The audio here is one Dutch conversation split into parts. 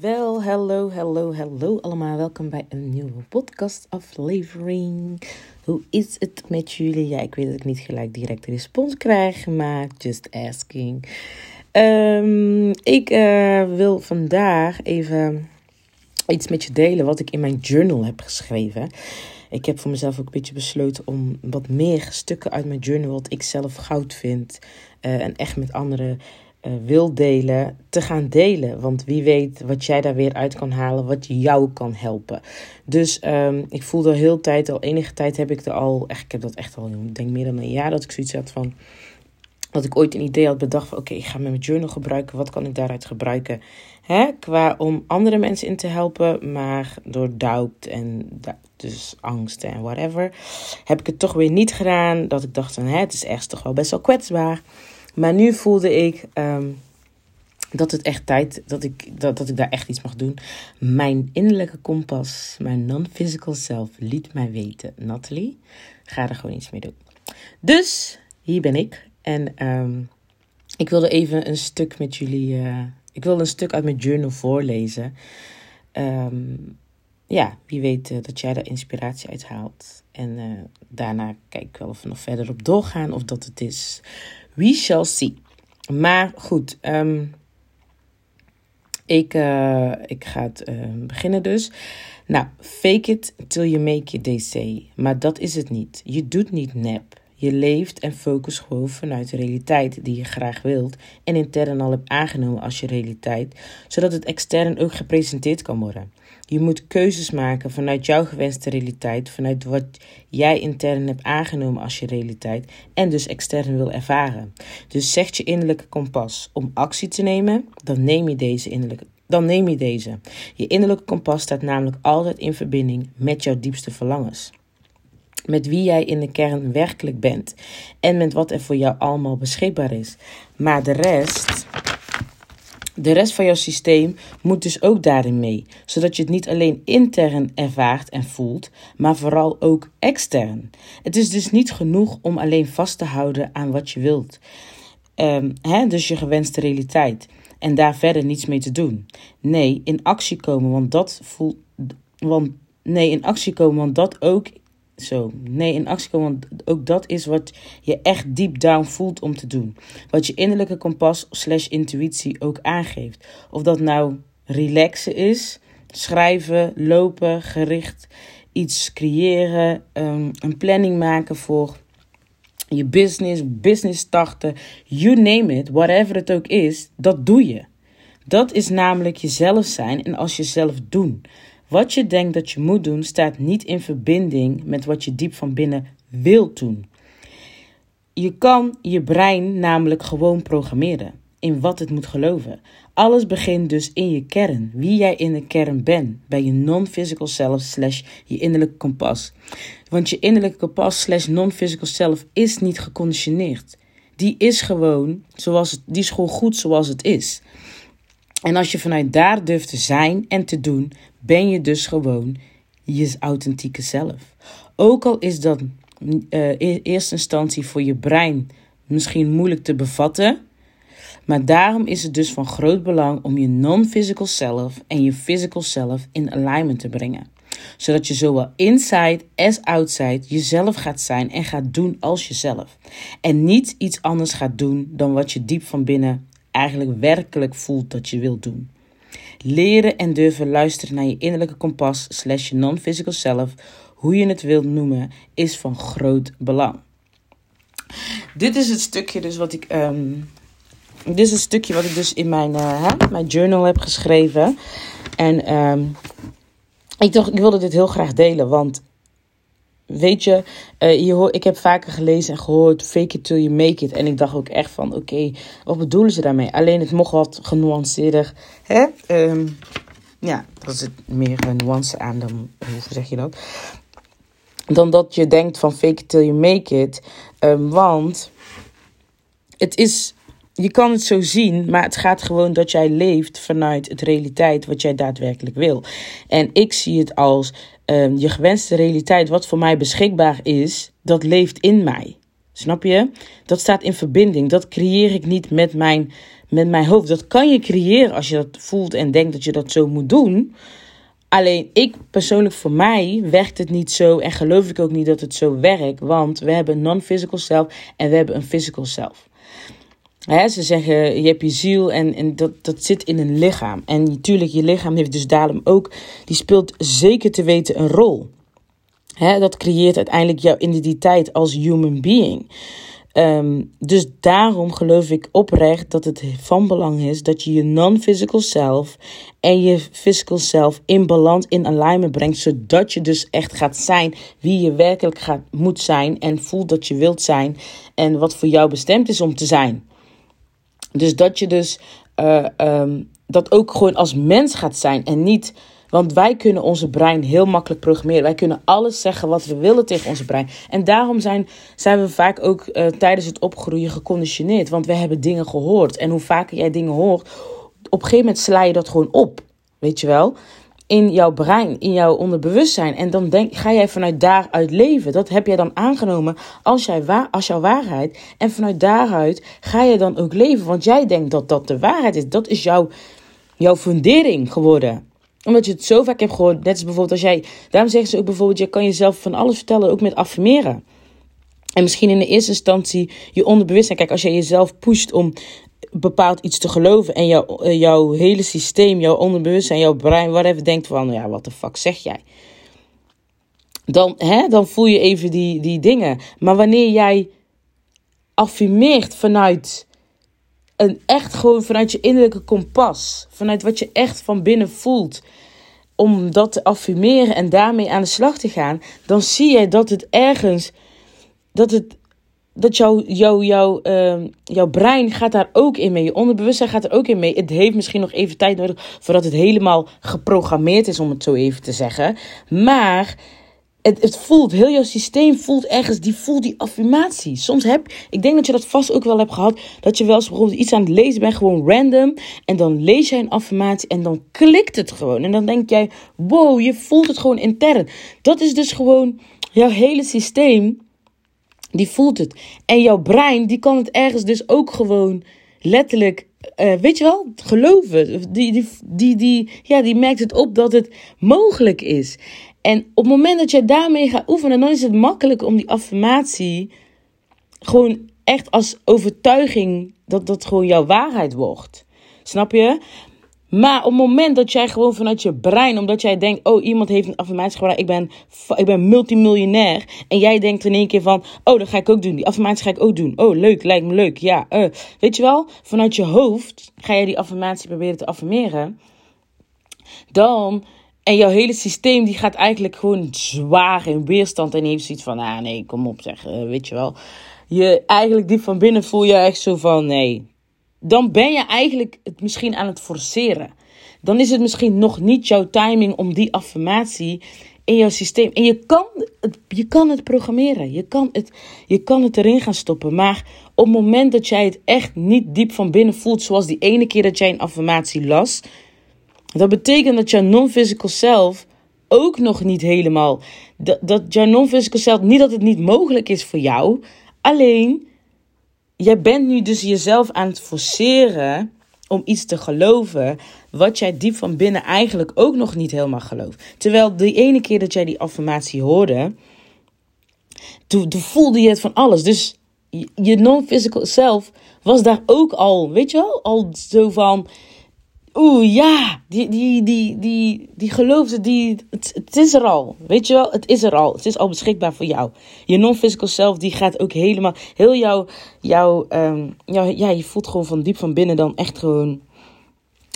Wel, hallo, hallo, hallo allemaal. Welkom bij een nieuwe podcast-aflevering. Hoe is het met jullie? Ja, ik weet dat ik niet gelijk direct respons krijg, maar just asking. Um, ik uh, wil vandaag even iets met je delen wat ik in mijn journal heb geschreven. Ik heb voor mezelf ook een beetje besloten om wat meer stukken uit mijn journal, wat ik zelf goud vind, uh, en echt met anderen wil delen, te gaan delen. Want wie weet wat jij daar weer uit kan halen, wat jou kan helpen. Dus um, ik voelde heel tijd, al enige tijd heb ik er al, echt, ik heb dat echt al, ik denk meer dan een jaar dat ik zoiets had van, dat ik ooit een idee had bedacht van, oké, ik ga mijn journal gebruiken, wat kan ik daaruit gebruiken? Hè? Qua om andere mensen in te helpen, maar door doubt en dus angst en whatever, heb ik het toch weer niet gedaan. Dat ik dacht van, hè, het is echt toch wel best wel kwetsbaar. Maar nu voelde ik um, dat het echt tijd, dat ik, dat, dat ik daar echt iets mag doen. Mijn innerlijke kompas, mijn non-physical self, liet mij weten. Natalie, ga er gewoon iets mee doen. Dus hier ben ik. En um, ik wilde even een stuk met jullie. Uh, ik wilde een stuk uit mijn journal voorlezen. Um, ja, wie weet uh, dat jij daar inspiratie uit haalt. En uh, daarna kijk ik wel of we nog verder op doorgaan of dat het is. We shall see. Maar goed, um, ik, uh, ik ga het uh, beginnen dus. Nou, fake it till you make it, say. Maar dat is het niet. Je doet niet nep. Je leeft en focust gewoon vanuit de realiteit die je graag wilt en intern al hebt aangenomen als je realiteit, zodat het extern ook gepresenteerd kan worden. Je moet keuzes maken vanuit jouw gewenste realiteit, vanuit wat jij intern hebt aangenomen als je realiteit en dus extern wil ervaren. Dus zegt je innerlijke kompas om actie te nemen, dan neem je deze innerlijke dan neem je deze. Je innerlijke kompas staat namelijk altijd in verbinding met jouw diepste verlangens. Met wie jij in de kern werkelijk bent en met wat er voor jou allemaal beschikbaar is. Maar de rest de rest van jouw systeem moet dus ook daarin mee, zodat je het niet alleen intern ervaart en voelt, maar vooral ook extern. Het is dus niet genoeg om alleen vast te houden aan wat je wilt, um, hè, dus je gewenste realiteit, en daar verder niets mee te doen. Nee, in actie komen, want dat voelt. Want, nee, in actie komen, want dat ook zo. Nee, in actie komen, want ook dat is wat je echt deep down voelt om te doen. Wat je innerlijke kompas slash intuïtie ook aangeeft. Of dat nou relaxen is, schrijven, lopen, gericht iets creëren, um, een planning maken voor je business, business starten, you name it, whatever het ook is, dat doe je. Dat is namelijk jezelf zijn en als jezelf doen. Wat je denkt dat je moet doen, staat niet in verbinding met wat je diep van binnen wilt doen. Je kan je brein namelijk gewoon programmeren in wat het moet geloven. Alles begint dus in je kern, wie jij in de kern bent, bij je non-physical self slash je innerlijke kompas. Want je innerlijke kompas slash non-physical self is niet geconditioneerd. Die is gewoon zoals het, die is gewoon goed zoals het is. En als je vanuit daar durft te zijn en te doen, ben je dus gewoon je authentieke zelf. Ook al is dat uh, in eerste instantie voor je brein misschien moeilijk te bevatten. Maar daarom is het dus van groot belang om je non-physical self en je physical self in alignment te brengen. Zodat je zowel inside as outside jezelf gaat zijn en gaat doen als jezelf. En niet iets anders gaat doen dan wat je diep van binnen eigenlijk werkelijk voelt dat je wilt doen. Leren en durven luisteren naar je innerlijke kompas slash non-physical self, hoe je het wilt noemen, is van groot belang. Dit is het stukje dus wat ik... Um, dit is het stukje wat ik dus in mijn, uh, hè, mijn journal heb geschreven. En um, ik dacht, ik wilde dit heel graag delen, want weet je, uh, je ik heb vaker gelezen en gehoord fake it till you make it. En ik dacht ook echt van, oké, wat bedoelen ze daarmee? Alleen het mocht wat genuanceerder. Hè? Um, ja, er zit meer een nuance aan dan, hoe zeg je dat? Dan dat je denkt van fake it till you make it. Um, want het is, je kan het zo zien, maar het gaat gewoon dat jij leeft vanuit het realiteit wat jij daadwerkelijk wil. En ik zie het als um, je gewenste realiteit, wat voor mij beschikbaar is, dat leeft in mij. Snap je? Dat staat in verbinding. Dat creëer ik niet met mijn, met mijn hoofd. Dat kan je creëren als je dat voelt en denkt dat je dat zo moet doen. Alleen ik persoonlijk, voor mij werkt het niet zo en geloof ik ook niet dat het zo werkt. Want we hebben een non-physical self en we hebben een physical self. Ze zeggen, je hebt je ziel en, en dat, dat zit in een lichaam. En natuurlijk, je lichaam heeft dus daarom ook, die speelt zeker te weten een rol. dat creëert uiteindelijk jouw identiteit als human being. Ehm, dus daarom geloof ik oprecht dat het van belang is dat je je non-physical self en je physical self in balans, in alignment brengt, zodat je dus echt gaat zijn wie je werkelijk gaat, moet zijn en voelt dat je wilt zijn en wat voor jou bestemd is om te zijn. Dus dat je dus uh, um, dat ook gewoon als mens gaat zijn en niet want wij kunnen onze brein heel makkelijk programmeren. Wij kunnen alles zeggen wat we willen tegen onze brein. En daarom zijn, zijn we vaak ook uh, tijdens het opgroeien geconditioneerd. Want we hebben dingen gehoord. En hoe vaker jij dingen hoort, op een gegeven moment sla je dat gewoon op. Weet je wel? In jouw brein, in jouw onderbewustzijn. En dan denk, ga jij vanuit daaruit leven. Dat heb jij dan aangenomen als, jij wa als jouw waarheid. En vanuit daaruit ga je dan ook leven. Want jij denkt dat dat de waarheid is. Dat is jouw, jouw fundering geworden omdat je het zo vaak hebt gehoord. Net als bijvoorbeeld als jij. Daarom zeggen ze ook bijvoorbeeld: je kan jezelf van alles vertellen, ook met affirmeren. En misschien in de eerste instantie je onderbewustzijn. Kijk, als jij jezelf pusht om bepaald iets te geloven. en jouw, eh, jouw hele systeem, jouw onderbewustzijn, jouw brein, whatever, denkt van: ja, wat de fuck zeg jij? Dan, hè, dan voel je even die, die dingen. Maar wanneer jij affirmeert vanuit een echt gewoon vanuit je innerlijke kompas, vanuit wat je echt van binnen voelt, om dat te affirmeren en daarmee aan de slag te gaan, dan zie je dat het ergens, dat het, dat jouw, jouw, jouw, uh, jouw brein gaat daar ook in mee, je onderbewustzijn gaat er ook in mee. Het heeft misschien nog even tijd nodig voordat het helemaal geprogrammeerd is, om het zo even te zeggen. Maar het, het voelt, heel jouw systeem voelt ergens, die voelt die affirmatie. Soms heb, ik denk dat je dat vast ook wel hebt gehad, dat je wel eens bijvoorbeeld iets aan het lezen bent, gewoon random, en dan lees jij een affirmatie en dan klikt het gewoon. En dan denk jij, wow, je voelt het gewoon intern. Dat is dus gewoon jouw hele systeem, die voelt het. En jouw brein, die kan het ergens dus ook gewoon letterlijk uh, weet je wel, geloven. Die, die, die, die, ja, die merkt het op dat het mogelijk is. En op het moment dat je daarmee gaat oefenen, dan is het makkelijk om die affirmatie gewoon echt als overtuiging dat dat gewoon jouw waarheid wordt. Snap je? Maar op het moment dat jij gewoon vanuit je brein, omdat jij denkt, oh, iemand heeft een affirmatie gebruikt, ik ben, ik ben multimiljonair. En jij denkt in één keer van, oh, dat ga ik ook doen. Die affirmatie ga ik ook doen. Oh, leuk, lijkt me leuk. Ja, uh. weet je wel? Vanuit je hoofd ga jij die affirmatie proberen te affirmeren. Dan en jouw hele systeem die gaat eigenlijk gewoon zwaar in weerstand. En heeft zoiets van, ah nee, kom op zeg, uh, weet je wel. Je eigenlijk diep van binnen voel je echt zo van, nee. Dan ben je eigenlijk het misschien aan het forceren. Dan is het misschien nog niet jouw timing om die affirmatie in jouw systeem. En je kan het, je kan het programmeren. Je kan het, je kan het erin gaan stoppen. Maar op het moment dat jij het echt niet diep van binnen voelt, zoals die ene keer dat jij een affirmatie las, dat betekent dat jouw non-physical self ook nog niet helemaal. Dat, dat jouw non-physical self, niet dat het niet mogelijk is voor jou. Alleen, jij bent nu dus jezelf aan het forceren om iets te geloven. Wat jij diep van binnen eigenlijk ook nog niet helemaal gelooft. Terwijl de ene keer dat jij die affirmatie hoorde. Toen, toen voelde je het van alles. Dus je non-physical self was daar ook al, weet je wel, al zo van Oeh, ja, die, die, die, die, die geloofde, die, het, het, is er al. Weet je wel, het is er al. Het is al beschikbaar voor jou. Je non-physical self, die gaat ook helemaal, heel jouw, jouw, um, ja, je voelt gewoon van diep van binnen dan echt gewoon,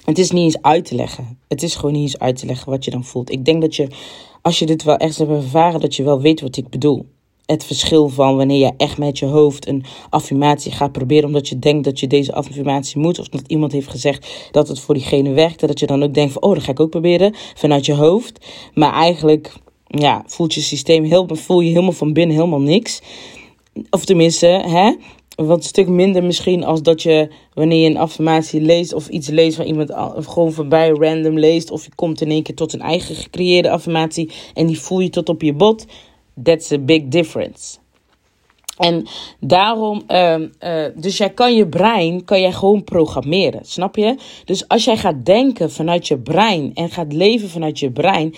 het is niet eens uit te leggen. Het is gewoon niet eens uit te leggen wat je dan voelt. Ik denk dat je, als je dit wel echt hebt ervaren, dat je wel weet wat ik bedoel het verschil van wanneer je echt met je hoofd een affirmatie gaat proberen omdat je denkt dat je deze affirmatie moet of dat iemand heeft gezegd dat het voor diegene werkt, dat je dan ook denkt van oh, dat ga ik ook proberen vanuit je hoofd. Maar eigenlijk ja, voelt je systeem heel, voel je helemaal van binnen helemaal niks. Of tenminste, hè, wat een stuk minder misschien als dat je wanneer je een affirmatie leest of iets leest van iemand of gewoon voorbij random leest of je komt in één keer tot een eigen gecreëerde affirmatie en die voel je tot op je bot. That's a big difference. En daarom, uh, uh, dus jij kan je brein, kan jij gewoon programmeren, snap je? Dus als jij gaat denken vanuit je brein en gaat leven vanuit je brein,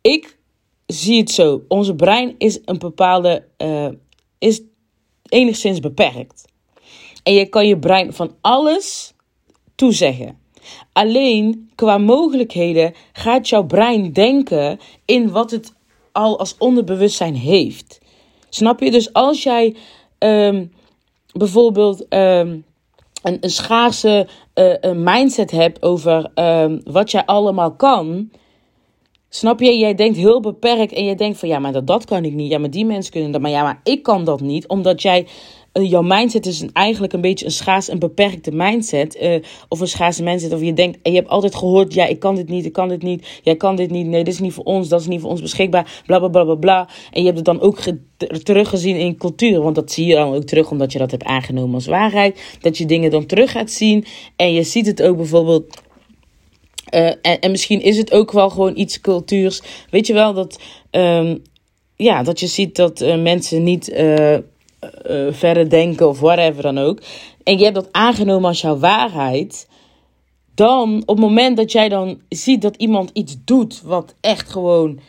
ik zie het zo, onze brein is een bepaalde, uh, is enigszins beperkt. En je kan je brein van alles toezeggen. Alleen qua mogelijkheden gaat jouw brein denken in wat het al als onderbewustzijn heeft. Snap je? Dus als jij um, bijvoorbeeld um, een, een schaarse uh, een mindset hebt over um, wat jij allemaal kan. Snap je? Jij denkt heel beperkt en je denkt van ja, maar dat, dat kan ik niet. Ja, maar die mensen kunnen dat. Maar ja, maar ik kan dat niet. Omdat jij eh, jouw mindset is eigenlijk een beetje een schaars en beperkte mindset. Uh, of een schaarse mindset. Of je denkt, en je hebt altijd gehoord, ja, ik kan dit niet, ik kan dit niet. Jij kan dit niet, nee, dit is niet voor ons, dat is niet voor ons beschikbaar. Bla, bla, bla, bla, bla. En je hebt het dan ook teruggezien in cultuur. Want dat zie je dan ook terug, omdat je dat hebt aangenomen als waarheid. Dat je dingen dan terug gaat zien. En je ziet het ook bijvoorbeeld... Uh, en, en misschien is het ook wel gewoon iets cultuurs. Weet je wel, dat... Um, ja, dat je ziet dat mensen niet... uh, verder denken of whatever dan ook. En je hebt dat aangenomen als jouw waarheid. Dan, op het moment dat jij dan ziet dat iemand iets doet wat echt gewoon.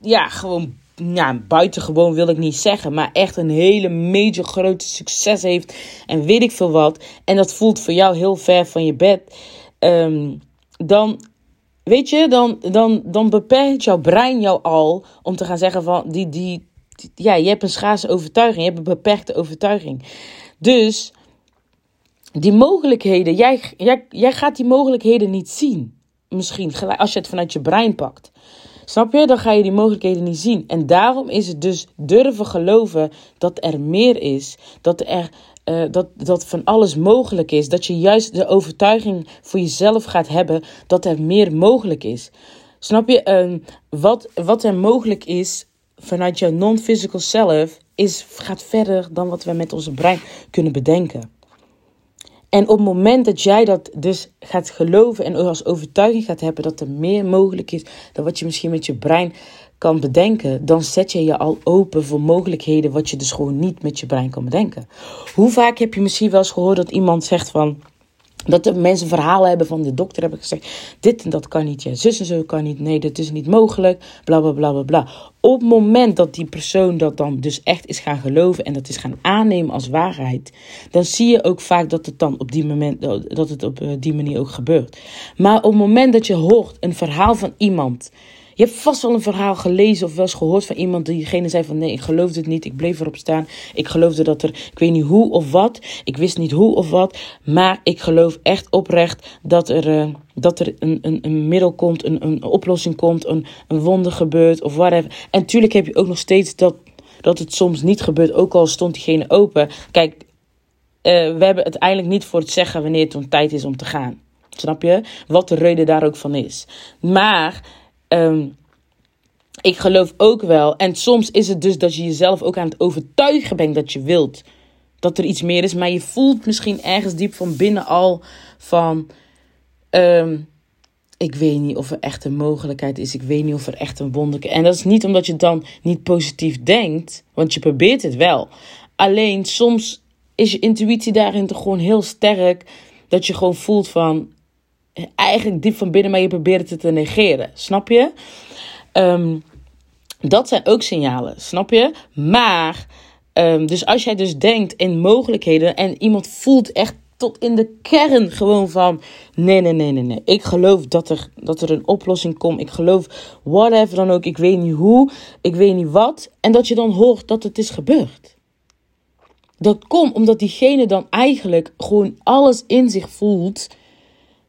Ja, gewoon. Ja, buitengewoon wil ik niet zeggen. Maar echt een hele major grote succes heeft. En weet ik veel wat. En dat voelt voor jou heel ver van je bed. Um, dan weet je, dan, dan, dan beperkt jouw brein jou al om te gaan zeggen van die, die, ja, je hebt een schaarse overtuiging, je hebt een beperkte overtuiging. Dus die mogelijkheden, jij, jij, jij gaat die mogelijkheden niet zien. Misschien als je het vanuit je brein pakt. Snap je? Dan ga je die mogelijkheden niet zien. En daarom is het dus durven geloven dat er meer is. Dat er uh, dat, dat van alles mogelijk is. Dat je juist de overtuiging voor jezelf gaat hebben dat er meer mogelijk is. Snap je? Uh, wat, wat er mogelijk is, vanuit je non-physical self is, gaat verder dan wat we met onze brein kunnen bedenken. En op het moment dat jij dat dus gaat geloven en als overtuiging gaat hebben dat er meer mogelijk is dan wat je misschien met je brein kan bedenken, dan zet je je al open voor mogelijkheden wat je dus gewoon niet met je brein kan bedenken. Hoe vaak heb je misschien wel eens gehoord dat iemand zegt van dat de mensen verhalen hebben van de dokter hebben gezegd: dit en dat kan niet, ja, zus en zo kan niet, nee, dat is niet mogelijk, bla bla bla bla bla. Op het moment dat die persoon dat dan dus echt is gaan geloven en dat is gaan aannemen als waarheid, dan zie je ook vaak dat het dan op die moment dat het op eh, die manier ook gebeurt. Maar op het moment dat je hoort een verhaal van iemand je hebt vast wel een verhaal gelezen of wel eens gehoord van iemand diegene zei van nee, ik geloofde het niet, ik bleef erop staan. Ik geloofde dat er, ik weet niet hoe of wat, ik wist niet hoe of wat, maar ik geloof echt oprecht dat er, uh, dat er een, een, een middel komt, een, een oplossing komt, een, een wonder gebeurt of whatever. En tuurlijk heb je ook nog steeds dat, dat het soms niet gebeurt, ook al stond diegene open. Kijk, uh, we hebben uiteindelijk niet voor het zeggen wanneer het om tijd is om te gaan. Snap je? Wat de reden daar ook van is. Maar Um, ik geloof ook wel. En soms is het dus dat je jezelf ook aan het overtuigen bent dat je wilt. Dat er iets meer is. Maar je voelt misschien ergens diep van binnen al van. Um, ik weet niet of er echt een mogelijkheid is. Ik weet niet of er echt een wonder is. En dat is niet omdat je dan niet positief denkt. Want je probeert het wel. Alleen soms is je intuïtie daarin toch gewoon heel sterk. Dat je gewoon voelt van eigenlijk diep van binnen, maar je probeert het te negeren. Snap je? Um, dat zijn ook signalen, snap je? Maar, um, dus als jij dus denkt in mogelijkheden en iemand voelt echt tot in de kern gewoon van: nee, nee, nee, nee, nee. Ik geloof dat er, dat er een oplossing komt. Ik geloof whatever dan ook. Ik weet niet hoe, ik weet niet wat. En dat je dan hoort dat het is gebeurd. Dat komt omdat diegene dan eigenlijk gewoon alles in zich voelt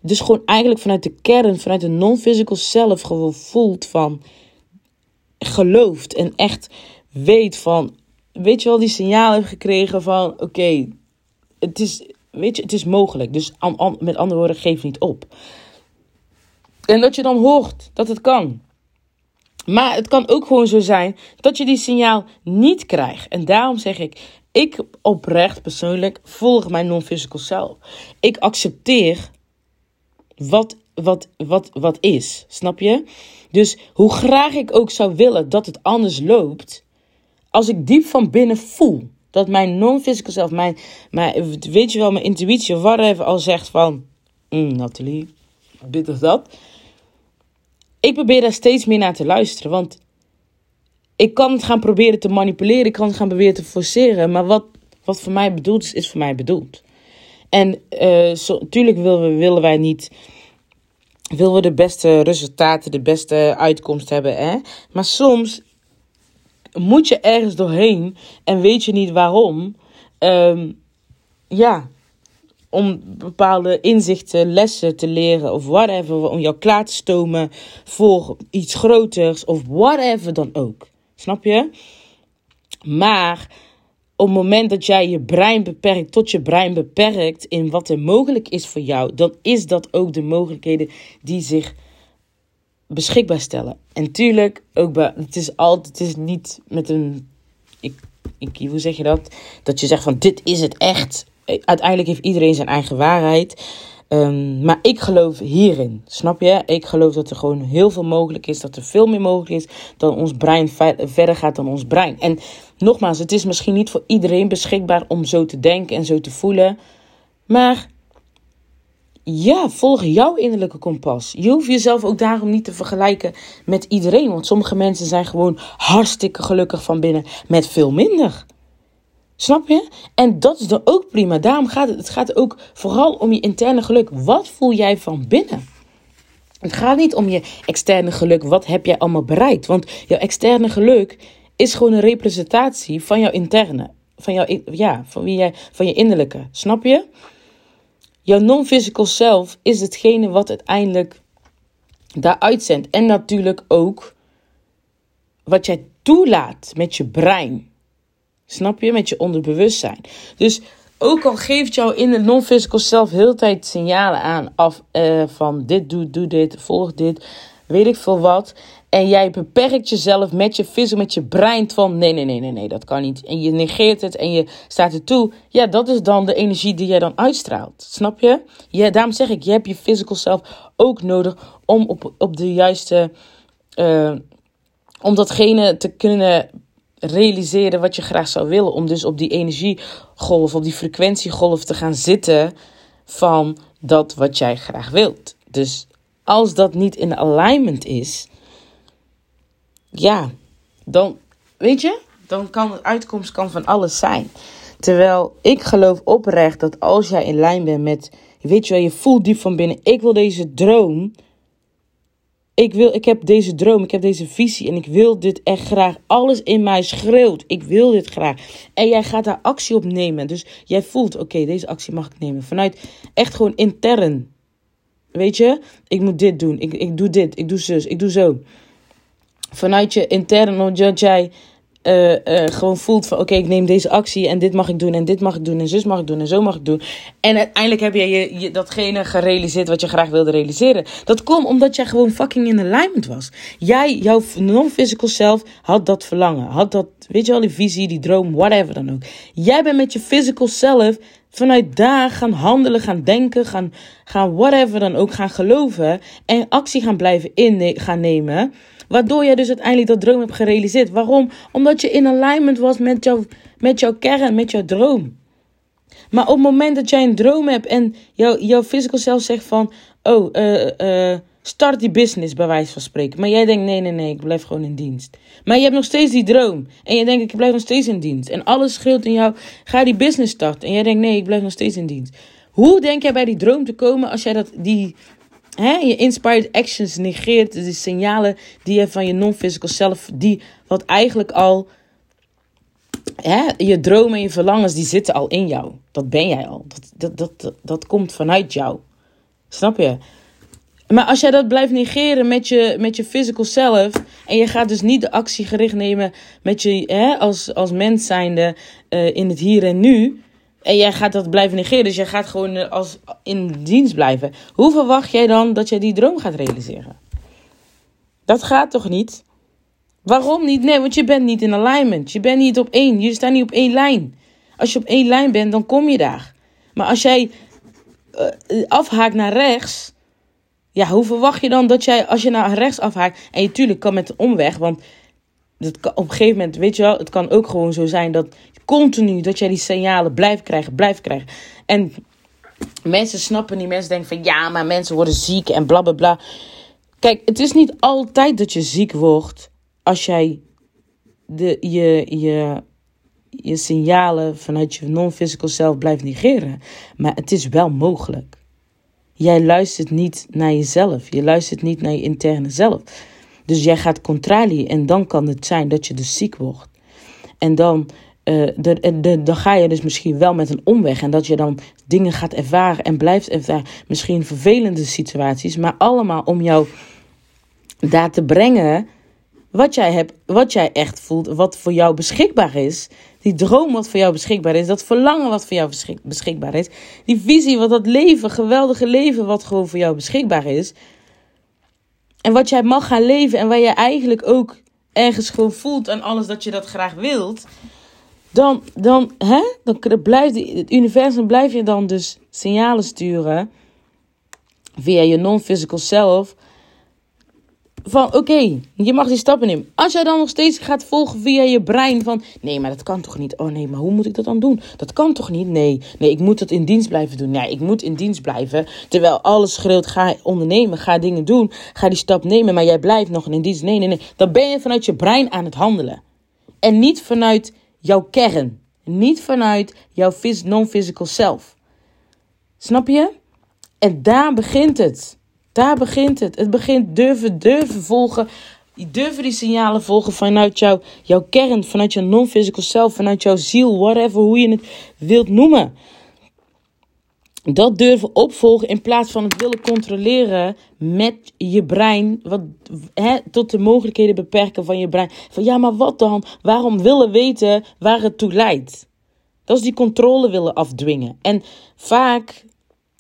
dus gewoon eigenlijk vanuit de kern, vanuit de non-physical self gewoon voelt van gelooft en echt weet van, weet je wel, die signaal heeft gekregen van oké, het is, weet je, het is mogelijk. Dus met andere woorden, geef niet op. En dat je dan hoort dat het kan. Maar het kan ook gewoon zo zijn dat je die signaal niet krijgt. En daarom zeg ik, ik oprecht persoonlijk volg mijn non-physical self. Ik accepteer wat, wat, wat, wat is. Snap je? Dus hoe graag ik ook zou willen dat het anders loopt. als ik diep van binnen voel dat mijn non-physical zelf, mijn, mijn, weet je wel, mijn intuïtie whatever al zegt van, mm, Nathalie, dit of dat. Ik probeer daar steeds meer naar te luisteren, want ik kan het gaan proberen te manipuleren, ik kan het gaan proberen te forceren, maar wat, wat voor mij bedoeld is, is voor mij bedoeld. En natuurlijk willen, we, willen wij niet, willen we de beste resultaten, de beste uitkomst hebben, hè? maar soms moet je ergens doorheen en weet je niet waarom. Um, ja, om bepaalde inzichten, lessen te leren of whatever, om jou klaar te stomen voor iets groters of whatever dan ook. Snap je? Maar op het moment dat jij je brein beperkt, tot je brein beperkt in wat er mogelijk is voor jou, dan is dat ook de mogelijkheden die zich beschikbaar stellen. En tuurlijk, ook bij, het is altijd, het is niet met een, ik, ik, hoe zeg je dat? Dat je zegt van dit is het echt. Uiteindelijk heeft iedereen zijn eigen waarheid. Um, maar ik geloof hierin, snap je? Ik geloof dat er gewoon heel veel mogelijk is, dat er veel meer mogelijk is dan ons brein verder gaat dan ons brein. En nogmaals, het is misschien niet voor iedereen beschikbaar om zo te denken en zo te voelen, maar ja, volg jouw innerlijke kompas. Je hoeft jezelf ook daarom niet te vergelijken met iedereen. Want sommige mensen zijn gewoon hartstikke gelukkig van binnen met veel minder. Snap je? En dat is dan ook prima. Daarom gaat het, het gaat ook vooral om je interne geluk. Wat voel jij van binnen? Het gaat niet om je externe geluk. Wat heb jij allemaal bereikt? Want jouw externe geluk is gewoon een representatie van jouw interne. Van, jouw, ja, van, wie jij, van je innerlijke. Snap je? Jouw non-physical self is hetgene wat uiteindelijk daar uitzendt. En natuurlijk ook wat jij toelaat met je brein. Snap je? Met je onderbewustzijn. Dus ook al geeft jouw in non-physical self heel tijd signalen aan af uh, van dit doe, doe dit, volg dit, weet ik veel wat. En jij beperkt jezelf met je visie, met je brein van nee, nee, nee, nee, nee, dat kan niet. En je negeert het en je staat er toe. Ja, dat is dan de energie die jij dan uitstraalt. Snap je? Ja, daarom zeg ik, je hebt je physical self ook nodig om op, op de juiste, uh, om datgene te kunnen realiseren wat je graag zou willen. Om dus op die energiegolf, op die frequentiegolf te gaan zitten van dat wat jij graag wilt. Dus als dat niet in alignment is, ja, dan weet je, dan kan de uitkomst kan van alles zijn. Terwijl ik geloof oprecht dat als jij in lijn bent met, weet je wel, je voelt diep van binnen, ik wil deze droom. Ik, wil, ik heb deze droom, ik heb deze visie en ik wil dit echt graag. Alles in mij schreeuwt, ik wil dit graag. En jij gaat daar actie op nemen. Dus jij voelt, oké, deze actie mag ik nemen. Vanuit echt gewoon intern. Weet je, ik moet dit doen, ik, ik doe dit, ik doe zus, ik doe zo. Vanuit je intern, dat jij uh, uh, gewoon voelt van oké, ik neem deze actie en dit mag ik doen en dit mag ik doen en zus mag ik doen en zo mag ik doen. En uiteindelijk heb jij je, je, datgene gerealiseerd wat je graag wilde realiseren. Dat komt omdat jij gewoon fucking in alignment was. Jij, jouw non-physical self, had dat verlangen. Had dat, weet je wel, die visie, die droom, whatever dan ook. Jij bent met je physical self vanuit daar gaan handelen, gaan denken, gaan, gaan whatever dan ook, gaan geloven en actie gaan blijven in gaan nemen. Waardoor je dus uiteindelijk dat droom hebt gerealiseerd. Waarom? Omdat je in alignment was met, jou, met jouw kern, met jouw droom. Maar op het moment dat jij een droom hebt en jouw, jouw physical self zegt van... Oh, uh, start die business bij wijze van spreken. Maar jij denkt, nee, nee, nee, ik blijf gewoon in dienst. Maar je hebt nog steeds die droom. En je denkt, ik blijf nog steeds in dienst. En alles scheelt in jou, ga die business starten. En jij denkt, nee, ik blijf nog steeds in dienst. Hoe denk jij bij die droom te komen als jij dat, die, je inspired actions negeert, de signalen die je van je non-physical self, die wat eigenlijk al, je dromen en je verlangens, die zitten al in jou. Dat ben jij al. Dat, dat, dat, dat, komt vanuit jou. Snap je? Maar als jij dat blijft negeren met je, met je physical self. En je gaat dus niet de actie gericht nemen met je hè, als, als mens zijnde uh, in het hier en nu. En jij gaat dat blijven negeren. Dus jij gaat gewoon eh, als in dienst blijven. Hoe verwacht jij dan dat jij die droom gaat realiseren? Dat gaat toch niet? Waarom niet? Nee, want je bent niet in alignment. Je bent niet op één. Je staat niet op één lijn. Als je op één lijn bent, dan kom je daar. Maar als jij uh, afhaakt naar rechts. Ja, hoe verwacht je dan dat jij, als je naar rechts afhaakt. En je tuurlijk kan met een omweg. Want dat kan, op een gegeven moment, weet je wel, het kan ook gewoon zo zijn dat continu dat jij die signalen blijft krijgen, blijft krijgen. En mensen snappen niet, mensen denken van ja, maar mensen worden ziek en bla bla bla. Kijk, het is niet altijd dat je ziek wordt als jij de, je, je, je signalen vanuit je non-physical zelf blijft negeren. Maar het is wel mogelijk. Jij luistert niet naar jezelf. Je luistert niet naar je interne zelf. Dus jij gaat contrarie en dan kan het zijn dat je dus ziek wordt. En dan, uh, dan ga je dus misschien wel met een omweg. En dat je dan dingen gaat ervaren en blijft ervaren. Misschien vervelende situaties, maar allemaal om jou daar te brengen wat jij hebt, wat jij echt voelt, wat voor jou beschikbaar is. Die droom wat voor jou beschikbaar is, dat verlangen wat voor jou beschikbaar is. Die visie wat dat leven, geweldige leven wat gewoon voor jou beschikbaar is. En wat jij mag gaan leven en waar je eigenlijk ook ergens gewoon voelt en alles dat je dat graag wilt. Dan, dan, hè, dan blijft het universum blijf je dan dus signalen sturen via je non-physical self van oké, je mag die stappen nemen. Als jij dan nog steeds gaat volgen via je brein van nee, maar dat kan toch niet? Oh nee, maar hoe moet ik dat dan doen? Dat kan toch niet? Nee, nee, ik moet het in dienst blijven doen. Nee, ik moet in dienst blijven. Terwijl alles schreeuwt, ga ondernemen, ga dingen doen, ga die stap nemen, maar jij blijft nog in dienst. Nee, nee, nee. Dan ben je vanuit je brein aan het handelen. En niet vanuit jouw kern. Niet vanuit jouw non-physical self. Snap je? En daar begint het. Daar begint het. Het begint durven, durven volgen. Durven die signalen volgen vanuit jou, jouw kern, vanuit je non-physical self, vanuit jouw ziel, whatever, hoe je het wilt noemen. Dat durven opvolgen in plaats van het willen controleren met je brein. Wat, hè, tot de mogelijkheden beperken van je brein. Van ja, maar wat dan? Waarom willen weten waar het toe leidt? Dat is die controle willen afdwingen. En vaak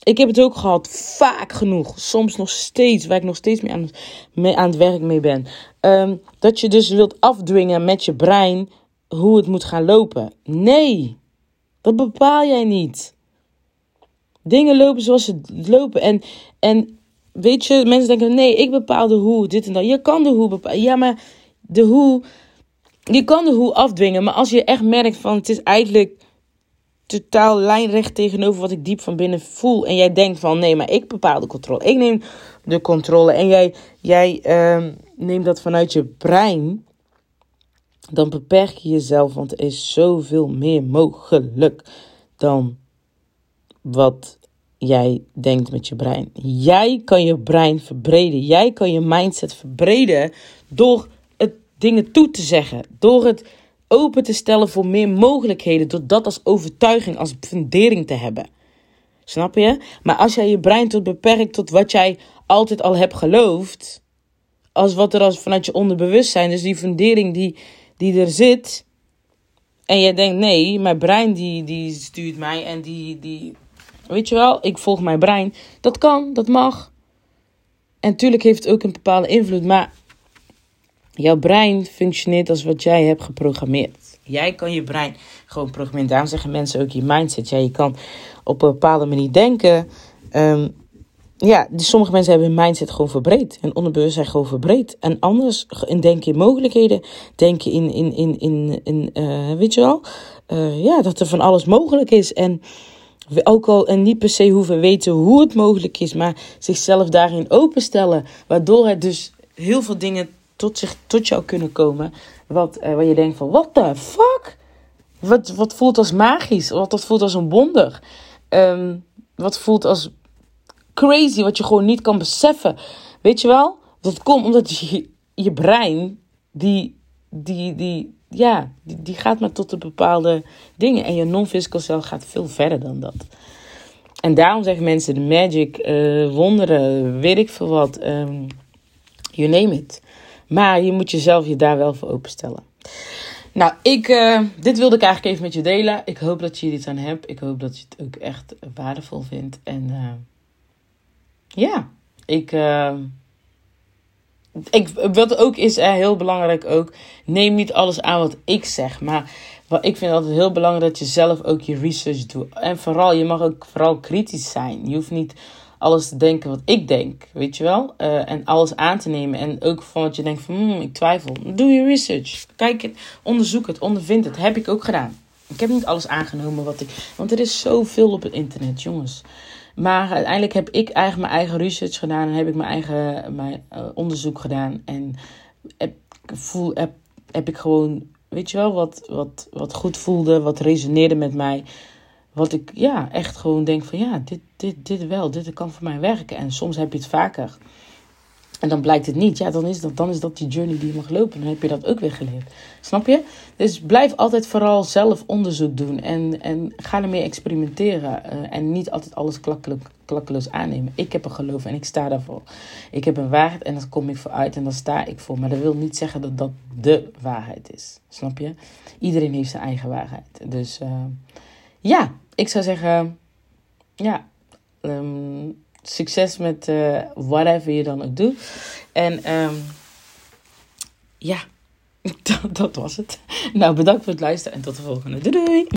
ik heb het ook gehad, vaak genoeg. Soms nog steeds, waar ik nog steeds mee aan, het werk mee ben. Ehm, dat je dus wilt afdwingen met je brein hoe het moet gaan lopen. Nee, dat bepaal jij niet. Dingen lopen zoals ze lopen. En, en weet je, mensen denken: nee, ik bepaal de hoe, dit en dat. Je kan de hoe bepalen. Ja, maar de hoe. Je kan de hoe afdwingen. Maar als je echt merkt van het is eigenlijk totaal lijnrecht tegenover wat ik diep van binnen voel. En jij denkt van nee, maar ik bepaal de controle. Ik neem de controle. En jij, jij uh, neemt dat vanuit je brein. Dan beperk je jezelf. Want er is zoveel meer mogelijk dan wat jij denkt met je brein. Jij kan je brein verbreden. Jij kan je mindset verbreden door het dingen toe te zeggen. Door het open te stellen voor meer mogelijkheden. Door dat als overtuiging, als fundering te hebben. Snap je? Maar als jij je brein tot beperkt tot wat jij altijd al hebt geloofd. Als wat er als vanuit je onderbewustzijn, dus die fundering die, die er zit. En jij denkt, nee, mijn brein die, die stuurt mij en die, die... Weet je wel, ik volg mijn brein. Dat kan, dat mag. En natuurlijk heeft het ook een bepaalde invloed. Maar Jouw brein functioneert als wat jij hebt geprogrammeerd. Jij kan je brein gewoon programmeren. Daarom zeggen mensen ook je mindset. Ja, je kan op een bepaalde manier denken. Um, ja, dus sommige mensen hebben hun mindset gewoon verbreed. En onderbewustzijn gewoon verbreed. En anders denk je in mogelijkheden. Denk je in, in, in, in, in uh, weet je wel? Uh, ja, dat er van alles mogelijk is. En ook al en niet per se hoeven weten hoe het mogelijk is. Maar zichzelf daarin openstellen. Waardoor het dus heel veel dingen tot, zich, tot jou kunnen komen. Wat, uh, waar je denkt van, what the fuck? Wat, wat voelt als magisch? Wat dat voelt als een wonder? Um, wat voelt als crazy, wat je gewoon niet kan beseffen. Weet je wel? Dat komt omdat je, je brein, die, die, die, ja, die, gaat maar tot een bepaalde dingen. En je non-physical cell gaat veel verder dan dat. En daarom zeggen mensen de magic, uh, wonderen, weet ik veel wat. Um, you name it. Maar je moet jezelf je daar wel voor openstellen. Nou, ik, uh, dit wilde ik eigenlijk even met je delen. Ik hoop dat je hier iets aan hebt. Ik hoop dat je het ook echt waardevol vindt. En uh, ja, ik, uh, ik. Wat ook is heel belangrijk ook. Neem niet alles aan wat ik zeg. Maar wat ik vind altijd heel belangrijk dat je zelf ook je research doet. En vooral, je mag ook vooral kritisch zijn. Je hoeft niet alles te denken wat ik denk, weet je wel? Eh, en alles aan te nemen. En ook van wat je denkt van, hmm, ik twijfel. Doe je research. Kijk het, onderzoek het, ondervind het. Heb ik ook gedaan. Ik heb niet alles aangenomen wat ik... Want er is zoveel op het internet, jongens. Maar uiteindelijk heb ik eigenlijk mijn eigen research gedaan. En heb ik mijn eigen mijn, uh, onderzoek gedaan. En heb, voel, heb, heb ik gewoon, weet je wel, wat, wat, wat goed voelde. Wat resoneerde met mij. Wat ik ja, echt gewoon denk van ja, dit, dit, dit wel, dit kan voor mij werken. En soms heb je het vaker. En dan blijkt het niet. Ja, dan is dat, dan is dat die journey die je mag lopen. Dan heb je dat ook weer geleerd. Snap je? Dus blijf altijd vooral zelf onderzoek doen. En, en ga ermee experimenteren. Uh, en niet altijd alles klakkeloos aannemen. Ik heb een geloof en ik sta daarvoor. Ik heb een waarheid en daar kom ik voor uit en daar sta ik voor. Maar dat wil niet zeggen dat dat de waarheid is. Snap je? Iedereen heeft zijn eigen waarheid. Dus uh, ja, ik zou zeggen... Ja, um, succes met uh, whatever je dan ook doet. En um, ja, dat, dat was het. Nou, bedankt voor het luisteren en tot de volgende. Doei doei!